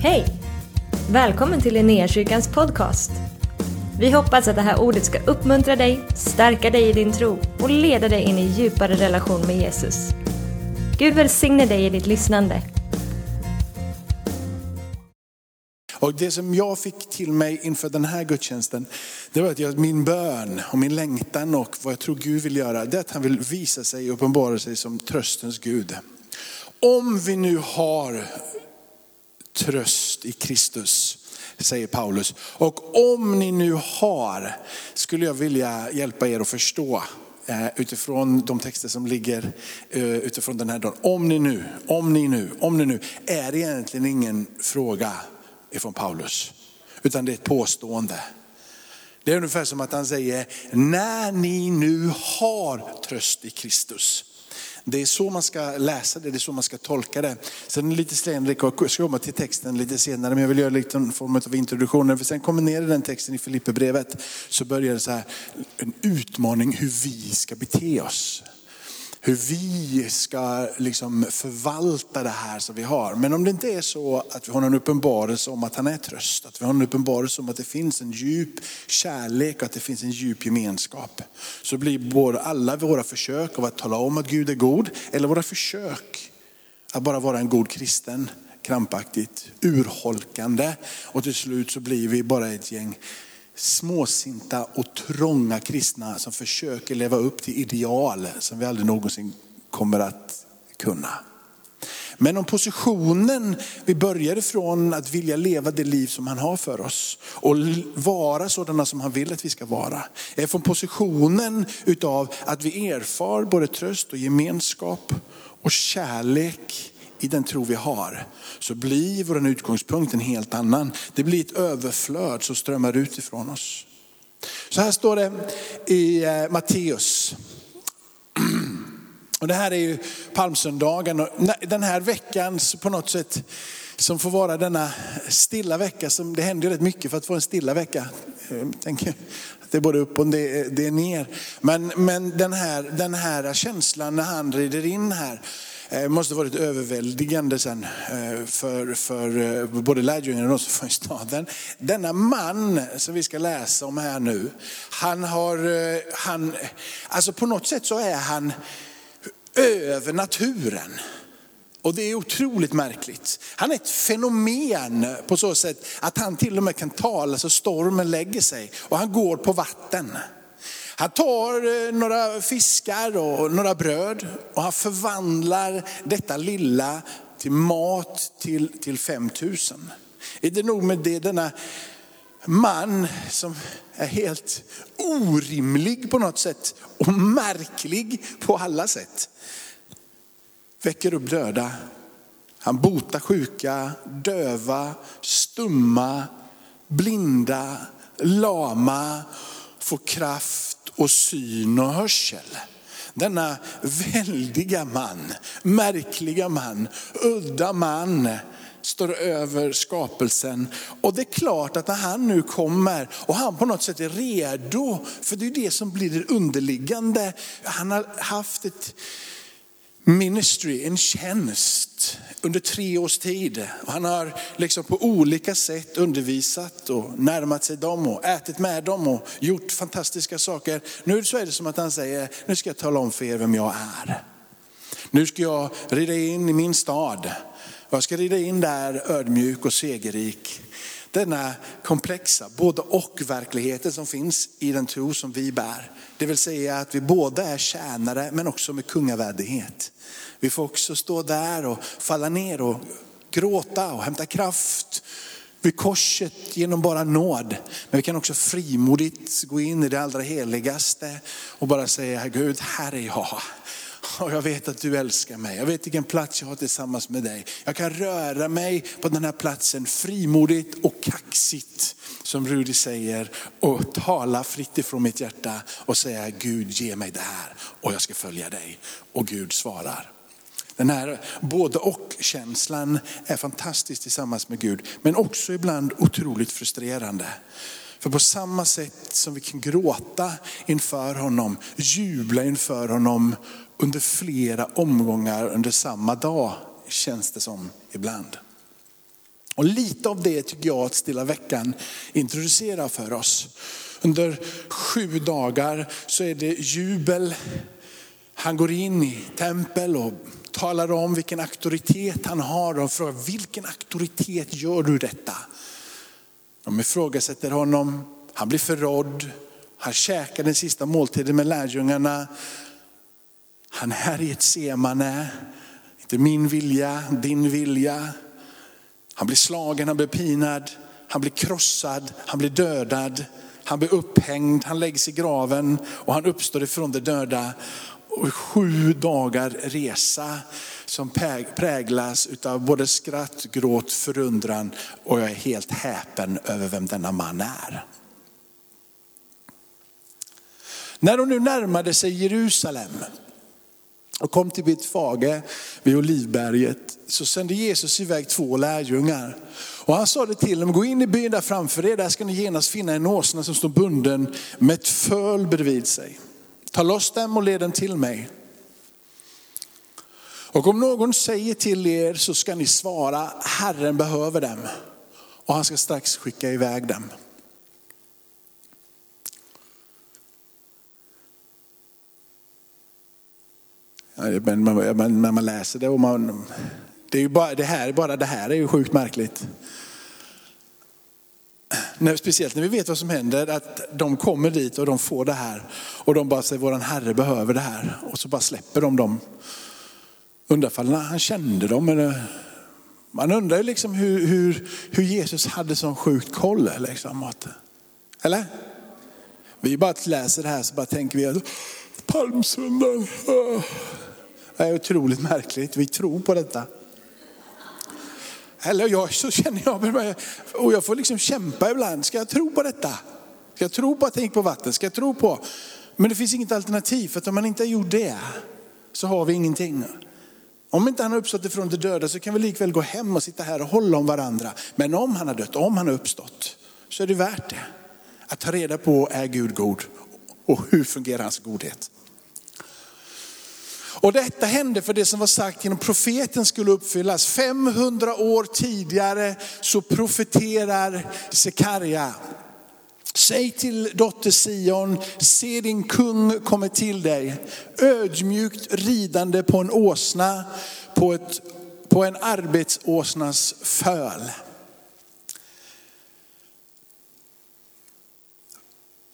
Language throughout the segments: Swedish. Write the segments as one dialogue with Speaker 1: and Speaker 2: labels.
Speaker 1: Hej! Välkommen till Linnéakyrkans podcast. Vi hoppas att det här ordet ska uppmuntra dig, stärka dig i din tro och leda dig in i djupare relation med Jesus. Gud välsigne dig i ditt lyssnande.
Speaker 2: Och det som jag fick till mig inför den här gudstjänsten, det var att jag, min bön och min längtan och vad jag tror Gud vill göra, det är att han vill visa sig och uppenbara sig som tröstens Gud. Om vi nu har tröst i Kristus, säger Paulus. Och om ni nu har, skulle jag vilja hjälpa er att förstå eh, utifrån de texter som ligger eh, utifrån den här dagen. Om ni nu, om ni nu, om ni nu, är egentligen ingen fråga ifrån Paulus. Utan det är ett påstående. Det är ungefär som att han säger, när ni nu har tröst i Kristus. Det är så man ska läsa det, det är så man ska tolka det. Sen är det lite senare, jag ska komma till texten lite senare, men jag vill göra lite en form av introduktion. För sen kommer ner i den texten i Filipperbrevet så börjar det så här, en utmaning hur vi ska bete oss hur vi ska liksom förvalta det här som vi har. Men om det inte är så att vi har en uppenbarelse om att han är tröst, att vi har en uppenbarelse om att det finns en djup kärlek och att det finns en djup gemenskap. Så blir både alla våra försök av att tala om att Gud är god, eller våra försök att bara vara en god kristen, krampaktigt, urholkande. Och till slut så blir vi bara ett gäng småsinta och trånga kristna som försöker leva upp till ideal som vi aldrig någonsin kommer att kunna. Men om positionen vi börjar ifrån att vilja leva det liv som han har för oss och vara sådana som han vill att vi ska vara. Är från positionen utav att vi erfar både tröst och gemenskap och kärlek i den tro vi har, så blir vår utgångspunkt en helt annan. Det blir ett överflöd som strömmar ut ifrån oss. Så här står det i eh, Matteus. Och det här är ju palmsöndagen och den här veckan på något sätt som får vara denna stilla vecka. Som, det händer ju rätt mycket för att få en stilla vecka. Ehm, Tänker det är både upp och det, det är ner. Men, men den, här, den här känslan när han rider in här det måste varit överväldigande sen eh, för, för eh, både lärjungarna och de som var i staden. Denna man som vi ska läsa om här nu, han har, han, alltså på något sätt så är han över naturen. Och det är otroligt märkligt. Han är ett fenomen på så sätt att han till och med kan tala så stormen lägger sig och han går på vatten. Han tar eh, några fiskar och några bröd och han förvandlar detta lilla till mat till, till 5000. Är det nog med det denna man som är helt orimlig på något sätt och märklig på alla sätt. Väcker upp döda. Han botar sjuka, döva, stumma, blinda, lama, får kraft och syn och hörsel. Denna väldiga man, märkliga man, udda man står över skapelsen. Och det är klart att när han nu kommer och han på något sätt är redo, för det är det som blir det underliggande. Han har haft ett ministry, en tjänst under tre års tid. Han har liksom på olika sätt undervisat och närmat sig dem och ätit med dem och gjort fantastiska saker. Nu så är det som att han säger, nu ska jag tala om för er vem jag är. Nu ska jag rida in i min stad. Jag ska rida in där ödmjuk och segerrik. Denna komplexa både och verkligheten som finns i den tro som vi bär. Det vill säga att vi båda är tjänare men också med kungavärdighet. Vi får också stå där och falla ner och gråta och hämta kraft vid korset genom bara nåd. Men vi kan också frimodigt gå in i det allra heligaste och bara säga, Gud, här är jag. Och jag vet att du älskar mig. Jag vet vilken plats jag har tillsammans med dig. Jag kan röra mig på den här platsen frimodigt och kaxigt. Som Rudi säger. Och tala fritt ifrån mitt hjärta och säga Gud ge mig det här och jag ska följa dig. Och Gud svarar. Den här både och känslan är fantastisk tillsammans med Gud. Men också ibland otroligt frustrerande. För på samma sätt som vi kan gråta inför honom, jubla inför honom under flera omgångar under samma dag, känns det som ibland. Och lite av det tycker jag att Stilla veckan introducerar för oss. Under sju dagar så är det jubel. Han går in i tempel och talar om vilken auktoritet han har och frågar vilken auktoritet gör du detta? De ifrågasätter honom, han blir förrådd, han käkar den sista måltiden med lärjungarna. Han är i ett semane, inte min vilja, din vilja. Han blir slagen, han blir pinad, han blir krossad, han blir dödad. Han blir upphängd, han läggs i graven och han uppstår ifrån de döda. Och sju dagar resa som präglas av både skratt, gråt, förundran och jag är helt häpen över vem denna man är. När de nu närmade sig Jerusalem och kom till Betfage vid Olivberget så sände Jesus iväg två lärjungar. Och han sa det till dem, gå in i byn där framför er, där ska ni genast finna en åsna som står bunden med ett föl bredvid sig. Ta loss dem och led dem till mig. Och om någon säger till er så ska ni svara, Herren behöver dem. Och han ska strax skicka iväg dem. Men när man läser det och man, det, är ju bara, det, här, bara det här är ju sjukt märkligt. När, speciellt när vi vet vad som händer, att de kommer dit och de får det här. Och de bara säger, våran Herre behöver det här. Och så bara släpper de dem. Undrar när han kände dem. Eller, man undrar ju liksom hur, hur, hur Jesus hade sån sjukt koll. Liksom, eller? Vi bara läser det här så bara tänker vi att palmsöndagen. Det är otroligt märkligt. Vi tror på detta. Eller jag, så känner jag, och jag får liksom kämpa ibland. Ska jag tro på detta? Ska jag tro på att det gick på vatten? Ska jag tro på? Men det finns inget alternativ, för att om man inte har gjort det så har vi ingenting. Om inte han har uppstått ifrån de döda så kan vi likväl gå hem och sitta här och hålla om varandra. Men om han har dött, om han har uppstått, så är det värt det. Att ta reda på, är Gud god? Och hur fungerar hans godhet? Och detta hände för det som var sagt genom profeten skulle uppfyllas. 500 år tidigare så profeterar Sekarja. Säg till dotter Sion, se din kung kommer till dig. Ödmjukt ridande på en åsna, på, ett, på en arbetsåsnas föl.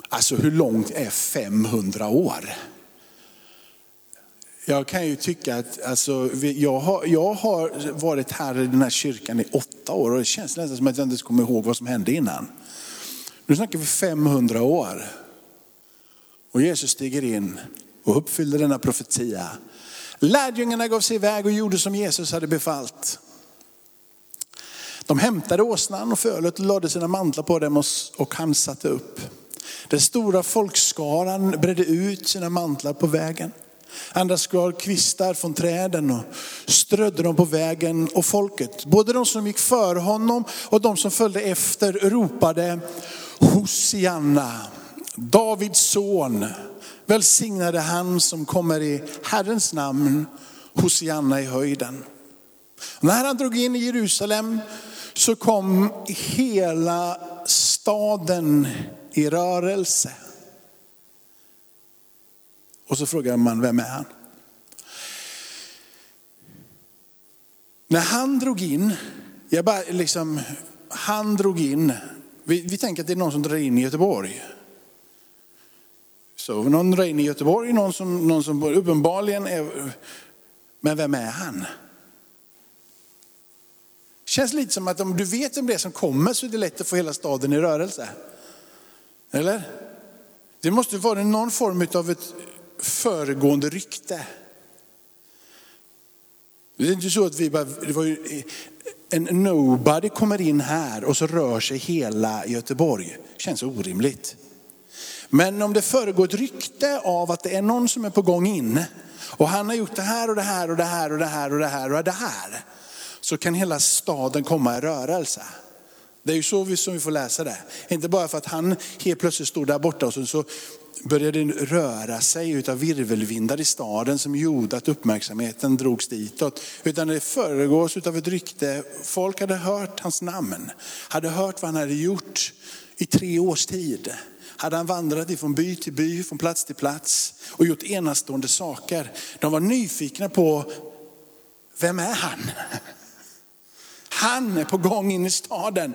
Speaker 2: Alltså hur långt är 500 år? Jag kan ju tycka att alltså, jag, har, jag har varit här i den här kyrkan i åtta år och det känns nästan som att jag inte kommer ihåg vad som hände innan. Nu snackar vi 500 år. Och Jesus stiger in och uppfyller denna profetia. Lärjungarna gav sig iväg och gjorde som Jesus hade befallt. De hämtade åsnan och fölet och lade sina mantlar på dem och han satte upp. Den stora folkskaran bredde ut sina mantlar på vägen. Andra skar kvistar från träden och strödde dem på vägen och folket, både de som gick före honom och de som följde efter ropade Hosianna, Davids son. Välsignade han som kommer i Herrens namn, Hosianna i höjden. När han drog in i Jerusalem så kom hela staden i rörelse. Och så frågar man, vem är han? När han drog in, jag bara liksom, han drog in, vi, vi tänker att det är någon som drar in i Göteborg. Så någon drar in i Göteborg, någon som, någon som uppenbarligen är, men vem är han? Känns lite som att om du vet vem det är som kommer så är det lätt att få hela staden i rörelse. Eller? Det måste vara någon form av ett föregående rykte. Det är inte så att vi bara, det var ju, eh, en nobody kommer in här och så rör sig hela Göteborg. Det känns orimligt. Men om det föregår ett rykte av att det är någon som är på gång in och han har gjort det här och det här och det här och det här och det här och det här. Så kan hela staden komma i rörelse. Det är ju så vi, som vi får läsa det. Inte bara för att han helt plötsligt stod där borta och så, så började röra sig utav virvelvindar i staden som gjorde att uppmärksamheten drogs ditåt. Utan det föregås utav ett rykte. Folk hade hört hans namn, hade hört vad han hade gjort i tre års tid. Hade han vandrat ifrån by till by, från plats till plats och gjort enastående saker. De var nyfikna på, vem är han? Han är på gång in i staden.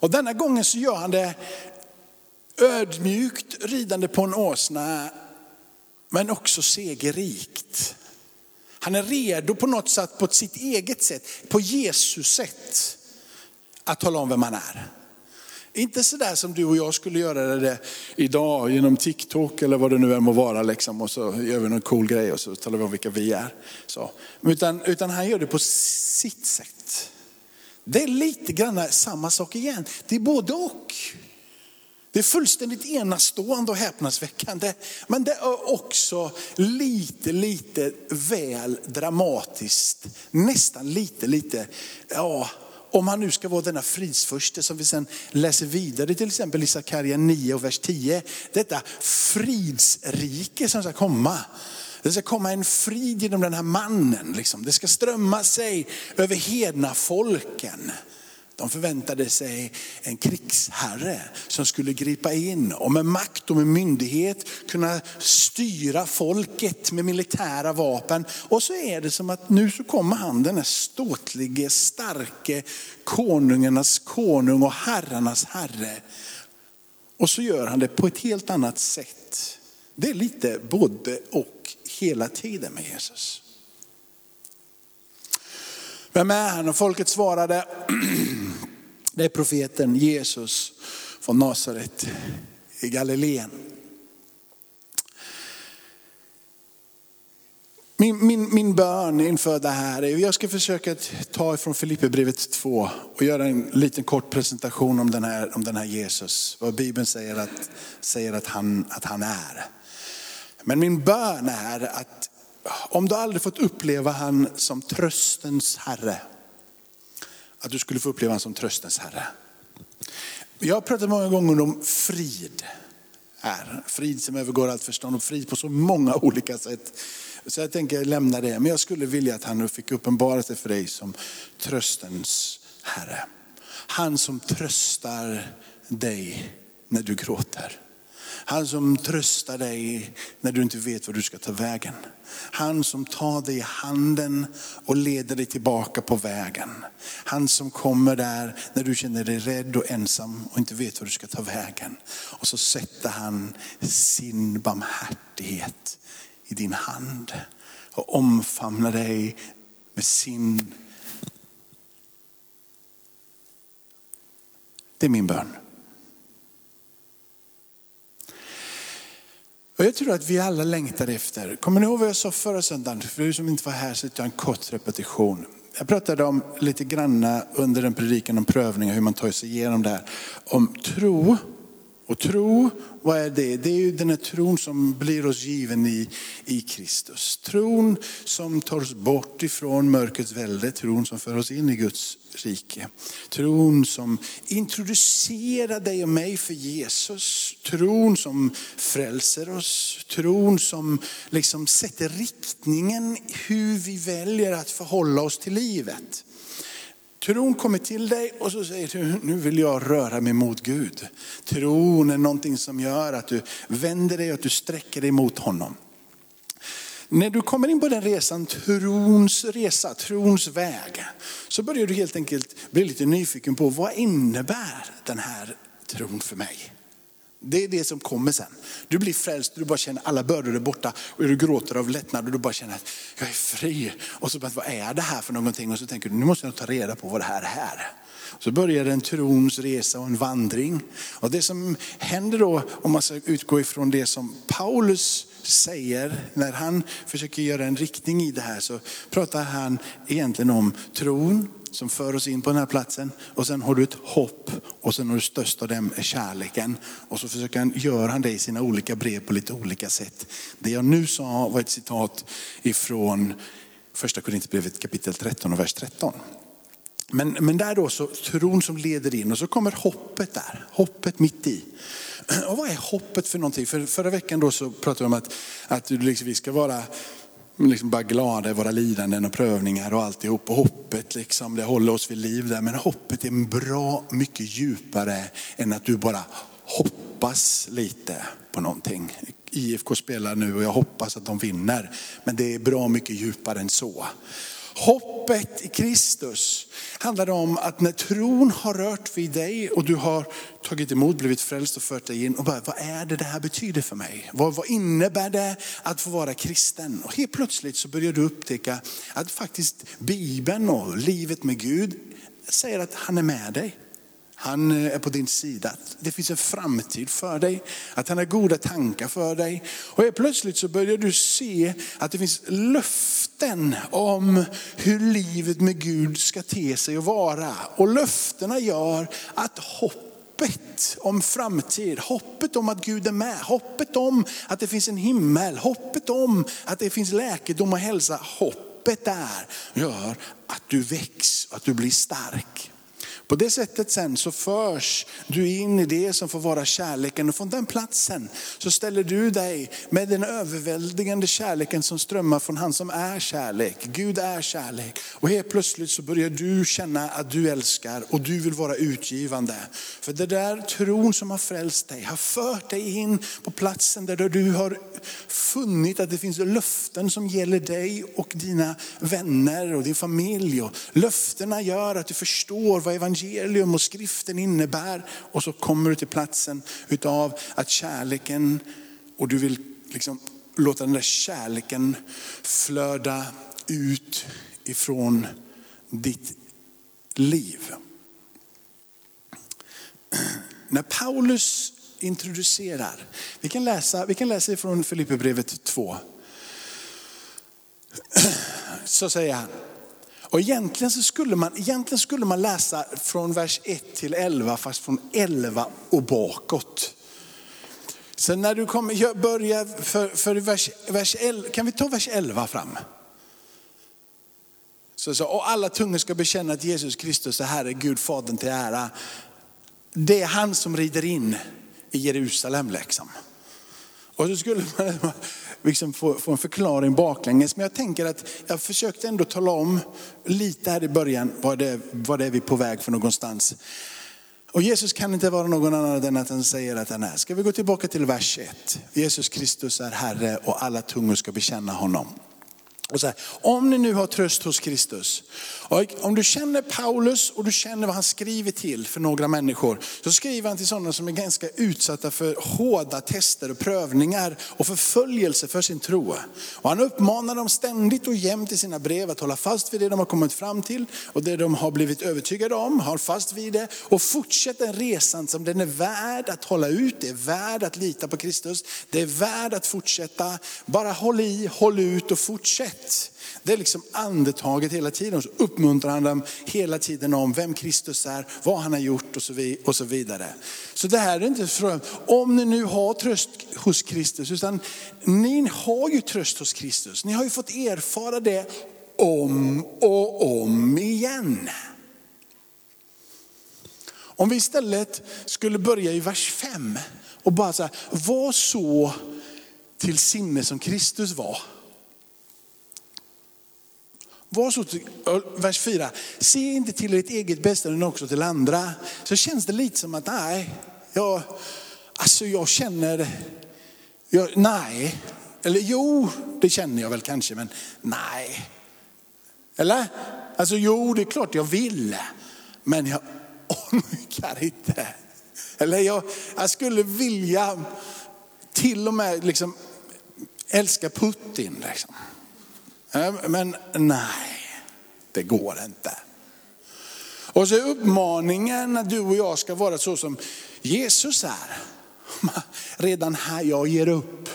Speaker 2: Och denna gången så gör han det ödmjukt ridande på en åsna, men också segerrikt. Han är redo på något sätt, på sitt eget sätt, på Jesus sätt, att tala om vem han är. Inte sådär som du och jag skulle göra det idag genom TikTok eller vad det nu är, må vara. Liksom, och så gör vi någon cool grej och så talar vi om vilka vi är. Så. Utan, utan han gör det på sitt sätt. Det är lite grann samma sak igen. Det är både och. Det är fullständigt enastående och häpnadsväckande. Men det är också lite, lite väl dramatiskt. Nästan lite, lite, ja, om han nu ska vara denna fridsförste som vi sen läser vidare till exempel i Sakarja 9 och vers 10. Detta fridsrike som ska komma. Det ska komma en frid genom den här mannen. Liksom. Det ska strömma sig över hedna folken. De förväntade sig en krigsherre som skulle gripa in och med makt och med myndighet kunna styra folket med militära vapen. Och så är det som att nu så kommer han, den här ståtlige, starke konungarnas konung och herrarnas herre. Och så gör han det på ett helt annat sätt. Det är lite både och hela tiden med Jesus. Vem är han? Och folket svarade, det är profeten Jesus från Nasaret i Galileen. Min, min, min bön inför det här är, jag ska försöka ta ifrån Filipperbrevet 2 och göra en liten kort presentation om den här, om den här Jesus. Vad Bibeln säger, att, säger att, han, att han är. Men min bön är att om du aldrig fått uppleva han som tröstens Herre, att du skulle få uppleva honom som tröstens Herre. Jag har pratat många gånger om frid. Här. Frid som övergår allt förstånd och frid på så många olika sätt. Så jag tänker lämna det. Men jag skulle vilja att han nu fick uppenbara sig för dig som tröstens Herre. Han som tröstar dig när du gråter. Han som tröstar dig när du inte vet var du ska ta vägen. Han som tar dig i handen och leder dig tillbaka på vägen. Han som kommer där när du känner dig rädd och ensam och inte vet var du ska ta vägen. Och så sätter han sin barmhärtighet i din hand och omfamnar dig med sin... Det är min bön. Och jag tror att vi alla längtar efter, kommer ni ihåg vad jag sa förra söndagen? För er som inte var här så jag en kort repetition. Jag pratade om lite granna under den predikan om prövningar, hur man tar sig igenom det här. Om tro och tro, vad är det? Det är ju den här tron som blir oss given i, i Kristus. Tron som tar oss bort ifrån mörkrets välde, tron som för oss in i Guds rike. Tron som introducerar dig och mig för Jesus. Tron som frälser oss. Tron som liksom sätter riktningen hur vi väljer att förhålla oss till livet. Tron kommer till dig och så säger du, nu vill jag röra mig mot Gud. Tron är någonting som gör att du vänder dig och att du sträcker dig mot honom. När du kommer in på den resan, trons resa, trons väg, så börjar du helt enkelt bli lite nyfiken på vad innebär den här tron för mig? Det är det som kommer sen. Du blir frälst, du bara känner alla bördor är borta och du gråter av lättnad och du bara känner att jag är fri. Och så bara, vad är det här för någonting? Och så tänker du, nu måste jag ta reda på vad det här är. Så börjar en trons resa och en vandring. Och det som händer då, om man ska utgå ifrån det som Paulus säger, när han försöker göra en riktning i det här så pratar han egentligen om tron, som för oss in på den här platsen. Och sen har du ett hopp och sen har du störst av dem är kärleken. Och så försöker han göra han det i sina olika brev på lite olika sätt. Det jag nu sa var ett citat ifrån första Korinthierbrevet kapitel 13 och vers 13. Men, men där då så tron som leder in och så kommer hoppet där, hoppet mitt i. Och vad är hoppet för någonting? För förra veckan då så pratade vi om att, att liksom, vi ska vara liksom bara glada i våra lidanden och prövningar och alltihop. Och hoppet liksom, det håller oss vid liv där. Men hoppet är bra mycket djupare än att du bara hoppas lite på någonting. IFK spelar nu och jag hoppas att de vinner. Men det är bra mycket djupare än så. Hoppet i Kristus handlar om att när tron har rört vid dig och du har tagit emot, blivit frälst och fört dig in och bara, vad är det det här betyder för mig? Vad, vad innebär det att få vara kristen? Och helt plötsligt så börjar du upptäcka att faktiskt Bibeln och livet med Gud säger att han är med dig. Han är på din sida. Det finns en framtid för dig. Att han har goda tankar för dig. Och helt plötsligt så börjar du se att det finns löften om hur livet med Gud ska te sig och vara. Och löftena gör att hoppet om framtid, hoppet om att Gud är med, hoppet om att det finns en himmel, hoppet om att det finns läkedom och hälsa. Hoppet där gör att du väcks, att du blir stark. På det sättet sen så förs du in i det som får vara kärleken och från den platsen så ställer du dig med den överväldigande kärleken som strömmar från han som är kärlek. Gud är kärlek. Och helt plötsligt så börjar du känna att du älskar och du vill vara utgivande. För det där tron som har frälst dig har fört dig in på platsen där du har funnit att det finns löften som gäller dig och dina vänner och din familj. Och löftena gör att du förstår vad evangeliet evangelium och skriften innebär. Och så kommer du till platsen utav att kärleken, och du vill liksom låta den där kärleken flöda ut ifrån ditt liv. När Paulus introducerar, vi kan läsa, vi kan läsa ifrån Filipperbrevet 2. Så säger han, och egentligen, så skulle man, egentligen skulle man läsa från vers 1 till 11, fast från 11 och bakåt. Så när du kommer, börja för, för vers, vers 11, kan vi ta vers 11 fram? Så, så, och alla tungor ska bekänna att Jesus Kristus är Herre, Gud Fadern till ära. Det är han som rider in i Jerusalem. Liksom. Och så skulle man liksom få, få en förklaring baklänges. Men jag tänker att jag försökte ändå tala om lite här i början vad det, vad det är vi är på väg för någonstans. Och Jesus kan inte vara någon annan än att han säger att han är. Ska vi gå tillbaka till vers 1. Jesus Kristus är Herre och alla tungor ska bekänna honom. Och så här, om ni nu har tröst hos Kristus, och om du känner Paulus och du känner vad han skriver till för några människor, så skriver han till sådana som är ganska utsatta för hårda tester och prövningar och förföljelse för sin tro. Och han uppmanar dem ständigt och jämt i sina brev att hålla fast vid det de har kommit fram till och det de har blivit övertygade om, håll fast vid det och fortsätt den resan som den är värd att hålla ut, det är värd att lita på Kristus, det är värd att fortsätta. Bara håll i, håll ut och fortsätt sätt. Det är liksom andetaget hela tiden. Så uppmuntrar han dem hela tiden om vem Kristus är, vad han har gjort och så vidare. Så det här är inte för, om ni nu har tröst hos Kristus, utan ni har ju tröst hos Kristus. Ni har ju fått erfara det om och om igen. Om vi istället skulle börja i vers 5 och bara säga, var så till sinne som Kristus var. Var så, vers 4, se inte till ert eget bästa utan också till andra. Så känns det lite som att nej, jag, alltså jag känner, jag, nej. Eller jo, det känner jag väl kanske, men nej. Eller? Alltså jo, det är klart jag vill, men jag orkar inte. Eller jag, jag skulle vilja till och med liksom älska Putin. Liksom. Ehm, men nej, det går inte. Och så är uppmaningen att du och jag ska vara så som Jesus är. Redan här, jag ger upp.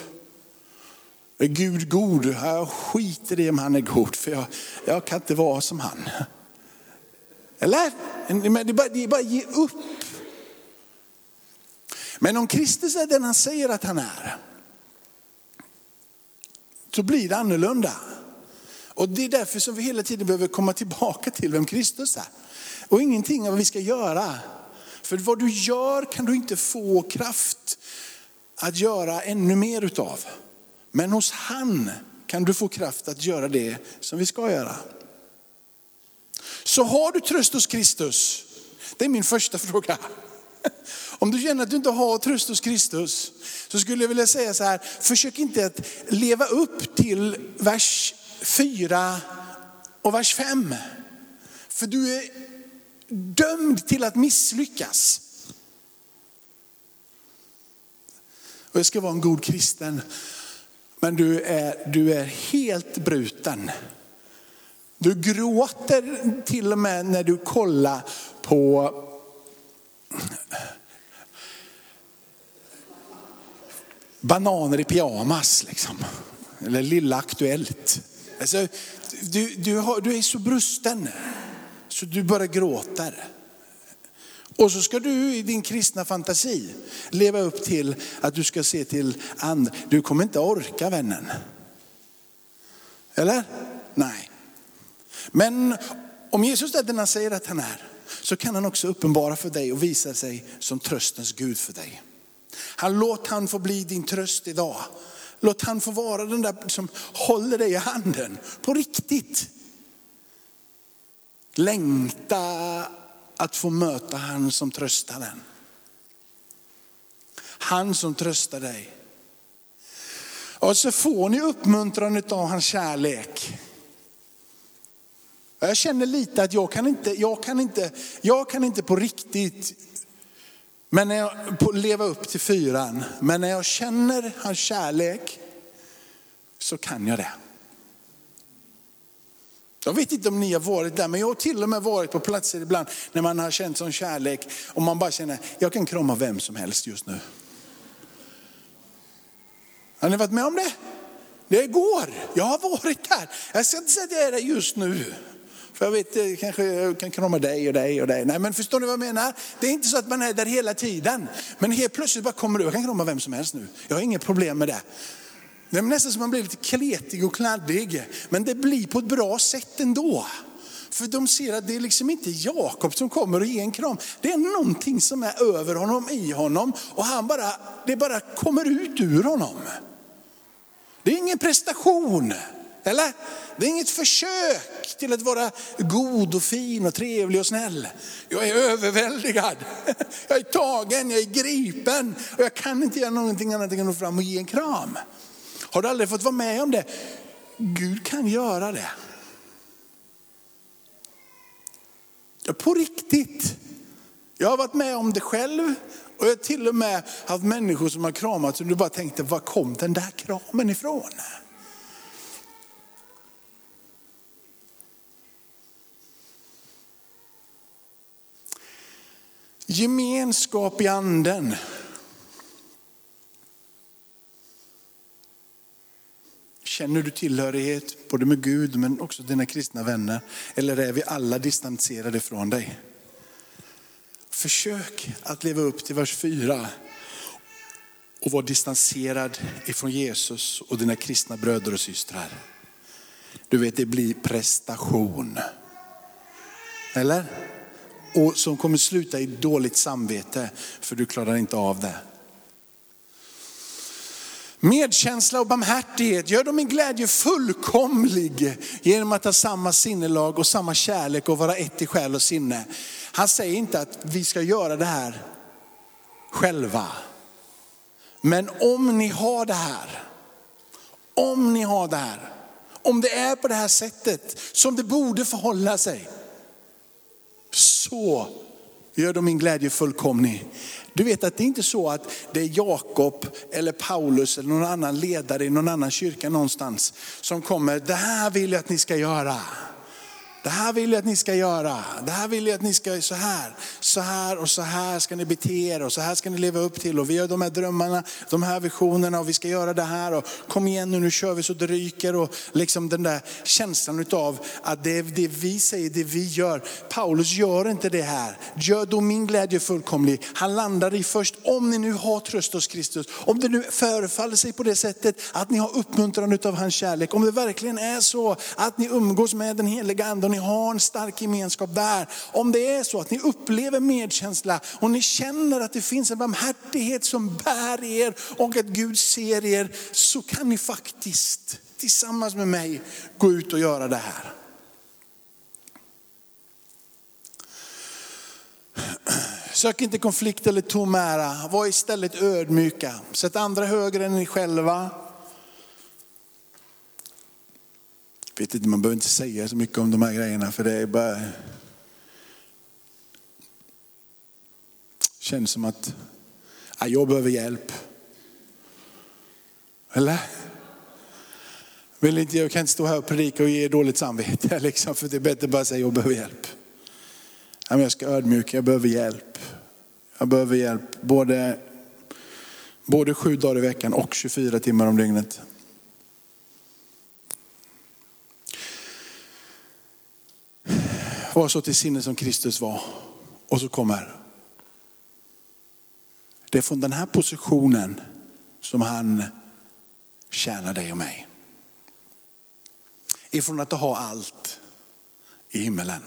Speaker 2: Är Gud god? Jag skiter i om han är god, för jag, jag kan inte vara som han. Eller? Det är bara, det är bara ge upp. Men om Kristus är den han säger att han är, så blir det annorlunda. Och det är därför som vi hela tiden behöver komma tillbaka till vem Kristus är. Och ingenting av vad vi ska göra. För vad du gör kan du inte få kraft att göra ännu mer utav. Men hos han kan du få kraft att göra det som vi ska göra. Så har du tröst hos Kristus? Det är min första fråga. Om du känner att du inte har tröst hos Kristus så skulle jag vilja säga så här, försök inte att leva upp till vers 4 och vers 5. För du är dömd till att misslyckas. Och jag ska vara en god kristen, men du är, du är helt bruten. Du gråter till och med när du kollar på bananer i pyjamas. Liksom. Eller Lilla Aktuellt. Alltså, du, du, har, du är så brusten så du bara gråter. Och så ska du i din kristna fantasi leva upp till att du ska se till andra. Du kommer inte orka vännen. Eller? Nej. Men om Jesus är den han säger att han är, så kan han också uppenbara för dig och visa sig som tröstens Gud för dig. Han låt han få bli din tröst idag. Låt han få vara den där som håller dig i handen på riktigt. Längta att få möta han som tröstar den. Han som tröstar dig. Och så får ni uppmuntran av hans kärlek. Jag känner lite att jag kan inte, jag kan inte, jag kan inte på riktigt men när jag, på, leva upp till fyran. Men när jag känner hans kärlek så kan jag det. Jag vet inte om ni har varit där, men jag har till och med varit på platser ibland när man har känt sån kärlek och man bara känner, jag kan krama vem som helst just nu. Har ni varit med om det? Det går, jag har varit där. Jag ska inte säga att jag är där just nu. För jag vet, kanske jag kan krama dig och dig och dig. Nej men förstår ni vad jag menar? Det är inte så att man är där hela tiden. Men helt plötsligt bara kommer du, jag kan krama vem som helst nu. Jag har inget problem med det. Det är nästan som man blir lite kletig och kladdig. Men det blir på ett bra sätt ändå. För de ser att det är liksom inte Jakob som kommer och ger en kram. Det är någonting som är över honom, i honom. Och han bara, det bara kommer ut ur honom. Det är ingen prestation. Eller? Det är inget försök till att vara god och fin och trevlig och snäll. Jag är överväldigad. Jag är tagen, jag är gripen och jag kan inte göra någonting annat än att gå fram och ge en kram. Har du aldrig fått vara med om det? Gud kan göra det. Ja, på riktigt. Jag har varit med om det själv och jag har till och med haft människor som har kramat och du bara tänkte, var kom den där kramen ifrån? Gemenskap i anden. Känner du tillhörighet både med Gud men också dina kristna vänner? Eller är vi alla distanserade från dig? Försök att leva upp till vers 4 och vara distanserad ifrån Jesus och dina kristna bröder och systrar. Du vet, det blir prestation. Eller? Och som kommer sluta i dåligt samvete för du klarar inte av det. Medkänsla och barmhärtighet gör dem min glädje fullkomlig genom att ha samma sinnelag och samma kärlek och vara ett i själ och sinne. Han säger inte att vi ska göra det här själva. Men om ni har det här, om ni har det här, om det är på det här sättet som det borde förhålla sig, så gör de min glädje fullkomlig. Du vet att det är inte så att det är Jakob eller Paulus eller någon annan ledare i någon annan kyrka någonstans som kommer, det här vill jag att ni ska göra. Det här vill jag att ni ska göra. Det här vill jag att ni ska, göra så här, så här och så här ska ni bete er och så här ska ni leva upp till. Och vi har de här drömmarna, de här visionerna och vi ska göra det här. Och kom igen nu, nu kör vi så det ryker. Och liksom den där känslan utav att det är det vi säger, det vi gör. Paulus gör inte det här. Gör då min glädje fullkomlig. Han landar i först, om ni nu har tröst hos Kristus, om det nu förefaller sig på det sättet att ni har uppmuntran utav hans kärlek. Om det verkligen är så att ni umgås med den heliga anden ni har en stark gemenskap där. Om det är så att ni upplever medkänsla och ni känner att det finns en barmhärtighet som bär er och att Gud ser er, så kan ni faktiskt tillsammans med mig gå ut och göra det här. Sök inte konflikt eller tom ära. Var istället ödmjuka. Sätt andra högre än ni själva. Vet inte, man behöver inte säga så mycket om de här grejerna för det är bara... Känns som att ja, jag behöver hjälp. Eller? Vill inte, jag kan inte stå här och predika och ge dåligt samvete, liksom, för det är bättre att bara säga jag behöver hjälp. Ja, men jag ska ödmjuka, jag behöver hjälp. Jag behöver hjälp både, både sju dagar i veckan och 24 timmar om dygnet. Var så till sinne som Kristus var. Och så kommer. Det är från den här positionen som han tjänar dig och mig. Ifrån att ha allt i himmelen.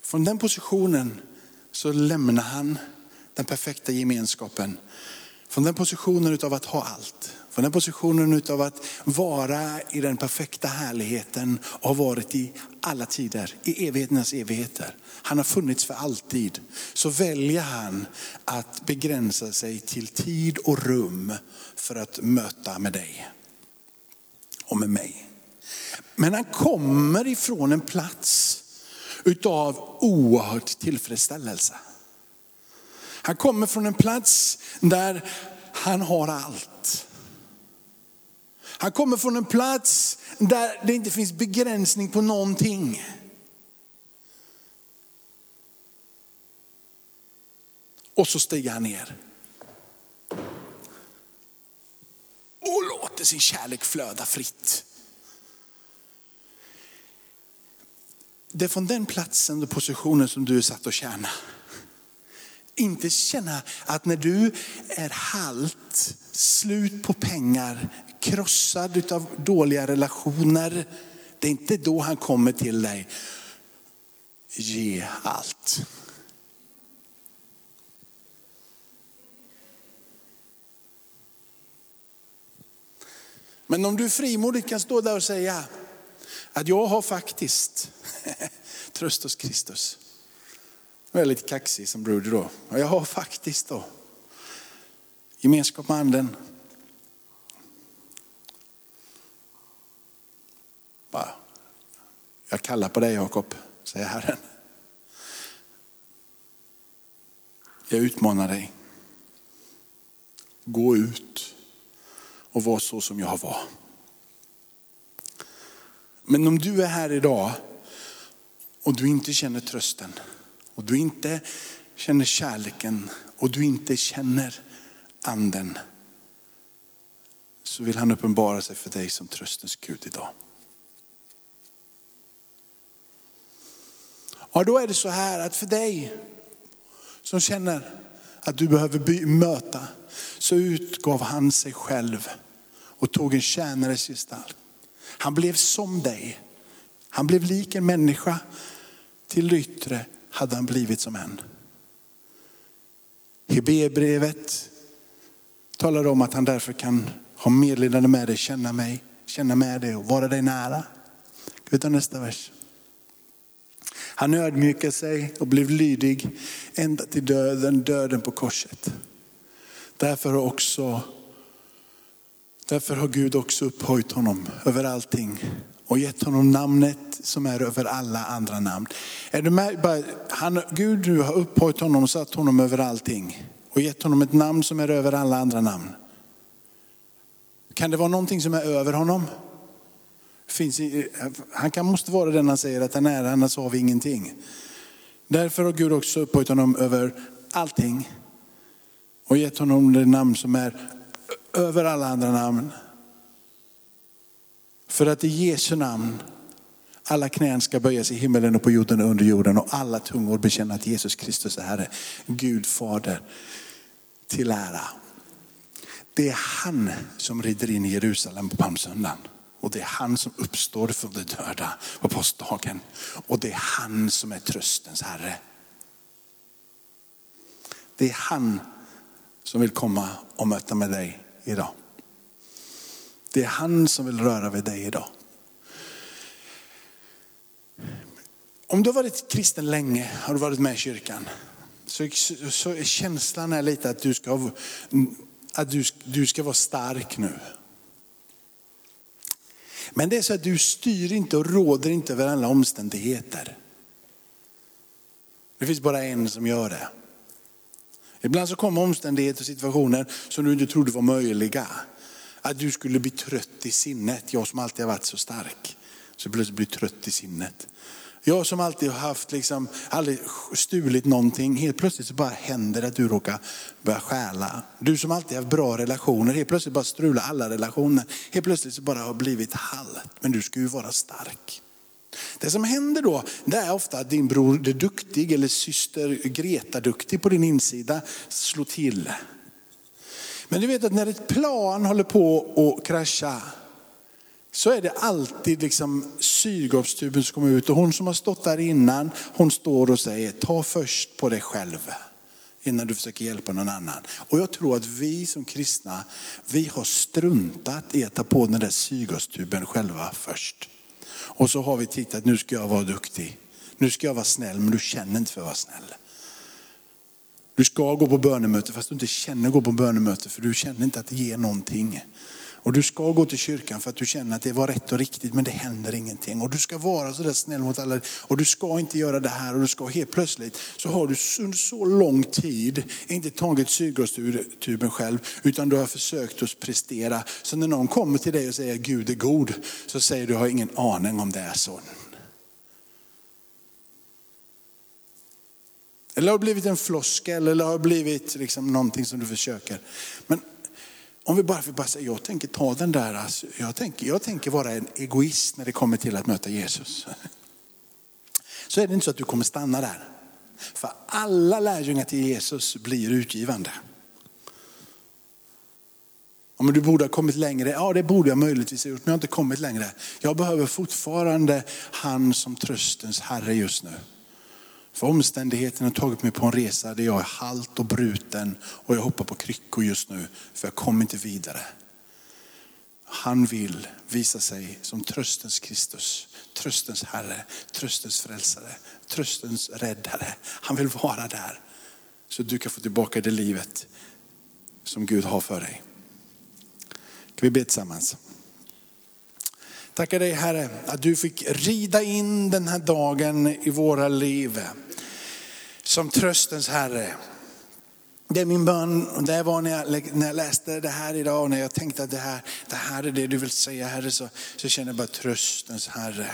Speaker 2: Från den positionen så lämnar han den perfekta gemenskapen. Från den positionen av att ha allt från den positionen av att vara i den perfekta härligheten och har varit i alla tider, i evigheternas evigheter. Han har funnits för alltid. Så väljer han att begränsa sig till tid och rum för att möta med dig och med mig. Men han kommer ifrån en plats utav oerhörd tillfredsställelse. Han kommer från en plats där han har allt. Han kommer från en plats där det inte finns begränsning på någonting. Och så stiger han ner. Och låter sin kärlek flöda fritt. Det är från den platsen och positionen som du är satt att tjäna. Inte känna att när du är halt, slut på pengar, krossad av dåliga relationer. Det är inte då han kommer till dig. Ge allt. Men om du frimodigt kan stå där och säga att jag har faktiskt tröst hos Kristus. väldigt kaxig som broder då. Jag har faktiskt då gemenskap med anden. Bara, jag kallar på dig Jakob, säger Herren. Jag utmanar dig. Gå ut och var så som jag var. Men om du är här idag och du inte känner trösten och du inte känner kärleken och du inte känner anden så vill han uppenbara sig för dig som tröstens Gud idag. Ja, då är det så här att för dig som känner att du behöver möta, så utgav han sig själv och tog en tjänares gestalt. Han blev som dig. Han blev lik en människa. Till det yttre hade han blivit som en. Hebreerbrevet talar om att han därför kan ha medlidande med dig, känna mig, känna med dig och vara dig nära. Gud vi ta nästa vers? Han ödmjukade sig och blev lydig ända till döden, döden på korset. Därför har, också, därför har Gud också upphöjt honom över allting och gett honom namnet som är över alla andra namn. Är du med? Han, Gud du har upphöjt honom och satt honom över allting och gett honom ett namn som är över alla andra namn. Kan det vara någonting som är över honom? Finns i, han kan, måste vara den han säger att han är, annars har vi ingenting. Därför har Gud också upphöjt honom över allting och gett honom det namn som är över alla andra namn. För att i Jesu namn alla knän ska böjas i himmelen och på jorden och under jorden och alla tungor bekänna att Jesus Kristus är Herre. Gud Fader till ära. Det är han som rider in i Jerusalem på palmsöndagen. Och det är han som uppstår från de döda på påskdagen. Och det är han som är tröstens Herre. Det är han som vill komma och möta med dig idag. Det är han som vill röra vid dig idag. Om du har varit kristen länge, har du varit med i kyrkan, så, så är känslan är lite att du ska, att du, du ska vara stark nu. Men det är så att du styr inte och råder inte över alla omständigheter. Det finns bara en som gör det. Ibland så kommer omständigheter och situationer som du inte trodde var möjliga. Att du skulle bli trött i sinnet, jag som alltid har varit så stark. Så plötsligt blir trött i sinnet. Jag som alltid har haft, liksom, aldrig stulit någonting, helt plötsligt så bara händer det att du råkar börja stjäla. Du som alltid har haft bra relationer, helt plötsligt bara strula alla relationer. Helt plötsligt så bara har blivit halt, men du ska ju vara stark. Det som händer då, det är ofta att din bror är duktig eller syster Greta duktig på din insida slår till. Men du vet att när ett plan håller på att krascha, så är det alltid liksom syrgastuben som kommer ut och hon som har stått där innan, hon står och säger ta först på dig själv innan du försöker hjälpa någon annan. Och jag tror att vi som kristna, vi har struntat i att ta på den där syrgastuben själva först. Och så har vi tittat, nu ska jag vara duktig. Nu ska jag vara snäll, men du känner inte för att vara snäll. Du ska gå på bönemöte fast du inte känner att gå på bönemöte för du känner inte att det ger någonting. Och du ska gå till kyrkan för att du känner att det var rätt och riktigt men det händer ingenting. Och du ska vara så där snäll mot alla. Och du ska inte göra det här och du ska helt plötsligt så har du under så lång tid inte tagit syrgastuben själv utan du har försökt att prestera. Så när någon kommer till dig och säger Gud är god så säger du jag har ingen aning om det är så. Eller har blivit en floskel eller har blivit liksom någonting som du försöker. Men om vi bara får bara säga, jag tänker ta den där, alltså, jag, tänker, jag tänker vara en egoist när det kommer till att möta Jesus. Så är det inte så att du kommer stanna där. För alla lärjungar till Jesus blir utgivande. Om du borde ha kommit längre, ja det borde jag möjligtvis ha gjort, men jag har inte kommit längre. Jag behöver fortfarande han som tröstens Herre just nu. För omständigheterna har tagit mig på en resa där jag är halt och bruten och jag hoppar på kryckor just nu för jag kommer inte vidare. Han vill visa sig som tröstens Kristus, tröstens Herre, tröstens frälsare, tröstens räddare. Han vill vara där så du kan få tillbaka det livet som Gud har för dig. Kan vi be tillsammans? Tackar dig Herre att du fick rida in den här dagen i våra liv som tröstens Herre. Det är min bön och det var när jag, när jag läste det här idag och när jag tänkte att det här, det här är det du vill säga Herre så, så känner jag bara tröstens Herre.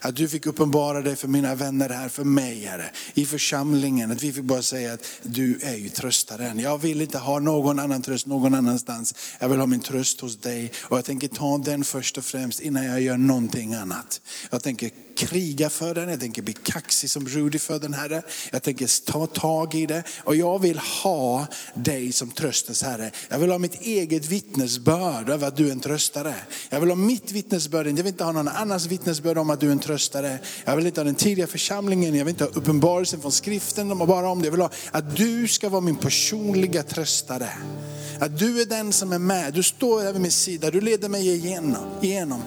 Speaker 2: Att du fick uppenbara dig för mina vänner här, för mig Herre, i församlingen. Att vi fick bara säga att du är ju tröstaren. Jag vill inte ha någon annan tröst någon annanstans. Jag vill ha min tröst hos dig och jag tänker ta den först och främst innan jag gör någonting annat. Jag tänker kriga för den, jag tänker bli kaxig som Rudy för den Herre. Jag tänker ta tag i det och jag vill ha dig som tröstens Herre. Jag vill ha mitt eget vittnesbörd över att du är en tröstare. Jag vill ha mitt vittnesbörd, jag vill inte ha någon annans vittnesbörd om att du är en tröstare. Jag vill inte ha den tidiga församlingen, jag vill inte ha uppenbarelsen från skriften bara om det. Jag vill ha att du ska vara min personliga tröstare. Att du är den som är med, du står över vid min sida, du leder mig igenom. igenom.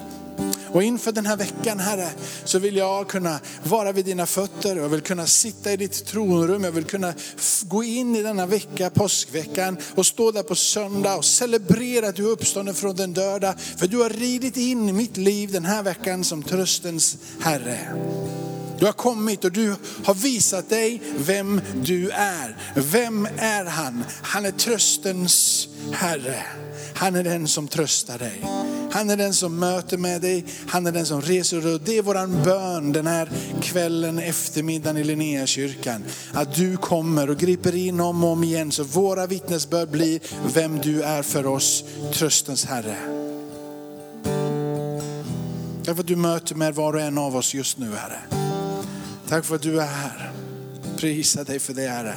Speaker 2: Och inför den här veckan Herre, så vill jag kunna vara vid dina fötter. Jag vill kunna sitta i ditt tronrum. Jag vill kunna gå in i denna vecka, påskveckan, och stå där på söndag och celebrera att du är uppstånden från den döda. För du har ridit in i mitt liv den här veckan som tröstens Herre. Du har kommit och du har visat dig vem du är. Vem är han? Han är tröstens Herre. Han är den som tröstar dig. Han är den som möter med dig, han är den som reser och det är våran bön den här kvällen, eftermiddagen i Linnéakyrkan. Att du kommer och griper in om och om igen så våra vittnesbörd blir vem du är för oss, tröstens Herre. Tack för att du möter med var och en av oss just nu Herre. Tack för att du är här. Prisa dig för det Herre.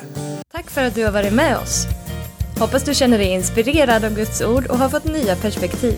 Speaker 1: Tack för att du har varit med oss. Hoppas du känner dig inspirerad av Guds ord och har fått nya perspektiv.